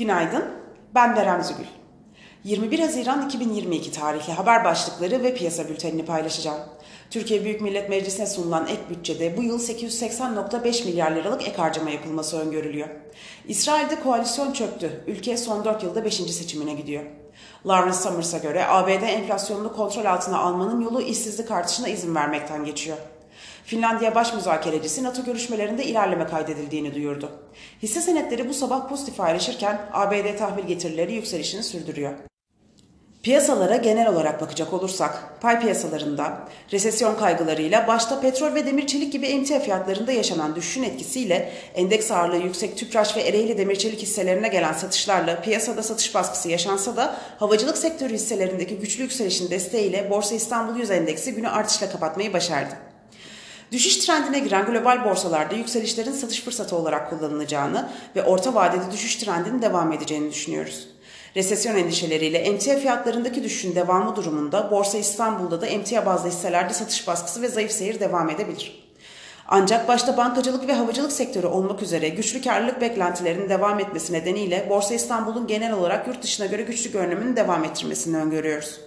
Günaydın, ben Berem Zügül. 21 Haziran 2022 tarihli haber başlıkları ve piyasa bültenini paylaşacağım. Türkiye Büyük Millet Meclisi'ne sunulan ek bütçede bu yıl 880.5 milyar liralık ek harcama yapılması öngörülüyor. İsrail'de koalisyon çöktü. Ülke son 4 yılda 5. seçimine gidiyor. Lawrence Summers'a göre ABD enflasyonunu kontrol altına almanın yolu işsizlik artışına izin vermekten geçiyor. Finlandiya baş müzakerecisi NATO görüşmelerinde ilerleme kaydedildiğini duyurdu. Hisse senetleri bu sabah pozitif ayrışırken ABD tahvil getirileri yükselişini sürdürüyor. Piyasalara genel olarak bakacak olursak, pay piyasalarında resesyon kaygılarıyla başta petrol ve demir çelik gibi emtia fiyatlarında yaşanan düşüşün etkisiyle endeks ağırlığı yüksek Tüpraş ve Ereğli demir çelik hisselerine gelen satışlarla piyasada satış baskısı yaşansa da havacılık sektörü hisselerindeki güçlü yükselişin desteğiyle Borsa İstanbul 100 endeksi günü artışla kapatmayı başardı. Düşüş trendine giren global borsalarda yükselişlerin satış fırsatı olarak kullanılacağını ve orta vadede düşüş trendinin devam edeceğini düşünüyoruz. Resesyon endişeleriyle emtia fiyatlarındaki düşüşün devamı durumunda Borsa İstanbul'da da emtia bazlı hisselerde satış baskısı ve zayıf seyir devam edebilir. Ancak başta bankacılık ve havacılık sektörü olmak üzere güçlü karlılık beklentilerinin devam etmesi nedeniyle Borsa İstanbul'un genel olarak yurt dışına göre güçlü görünümünü devam ettirmesini öngörüyoruz.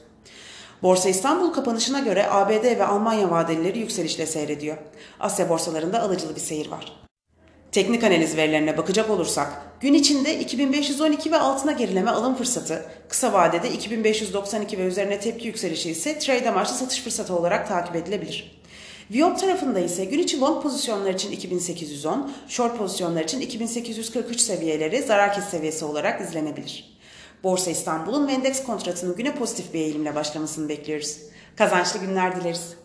Borsa İstanbul kapanışına göre ABD ve Almanya vadelileri yükselişle seyrediyor. Asya borsalarında alıcılı bir seyir var. Teknik analiz verilerine bakacak olursak, gün içinde 2512 ve altına gerileme alım fırsatı, kısa vadede 2592 ve üzerine tepki yükselişi ise trade amaçlı satış fırsatı olarak takip edilebilir. Viyop tarafında ise gün içi long pozisyonlar için 2810, short pozisyonlar için 2843 seviyeleri zarar kes seviyesi olarak izlenebilir. Borsa İstanbul'un ve endeks kontratının güne pozitif bir eğilimle başlamasını bekliyoruz. Kazançlı günler dileriz.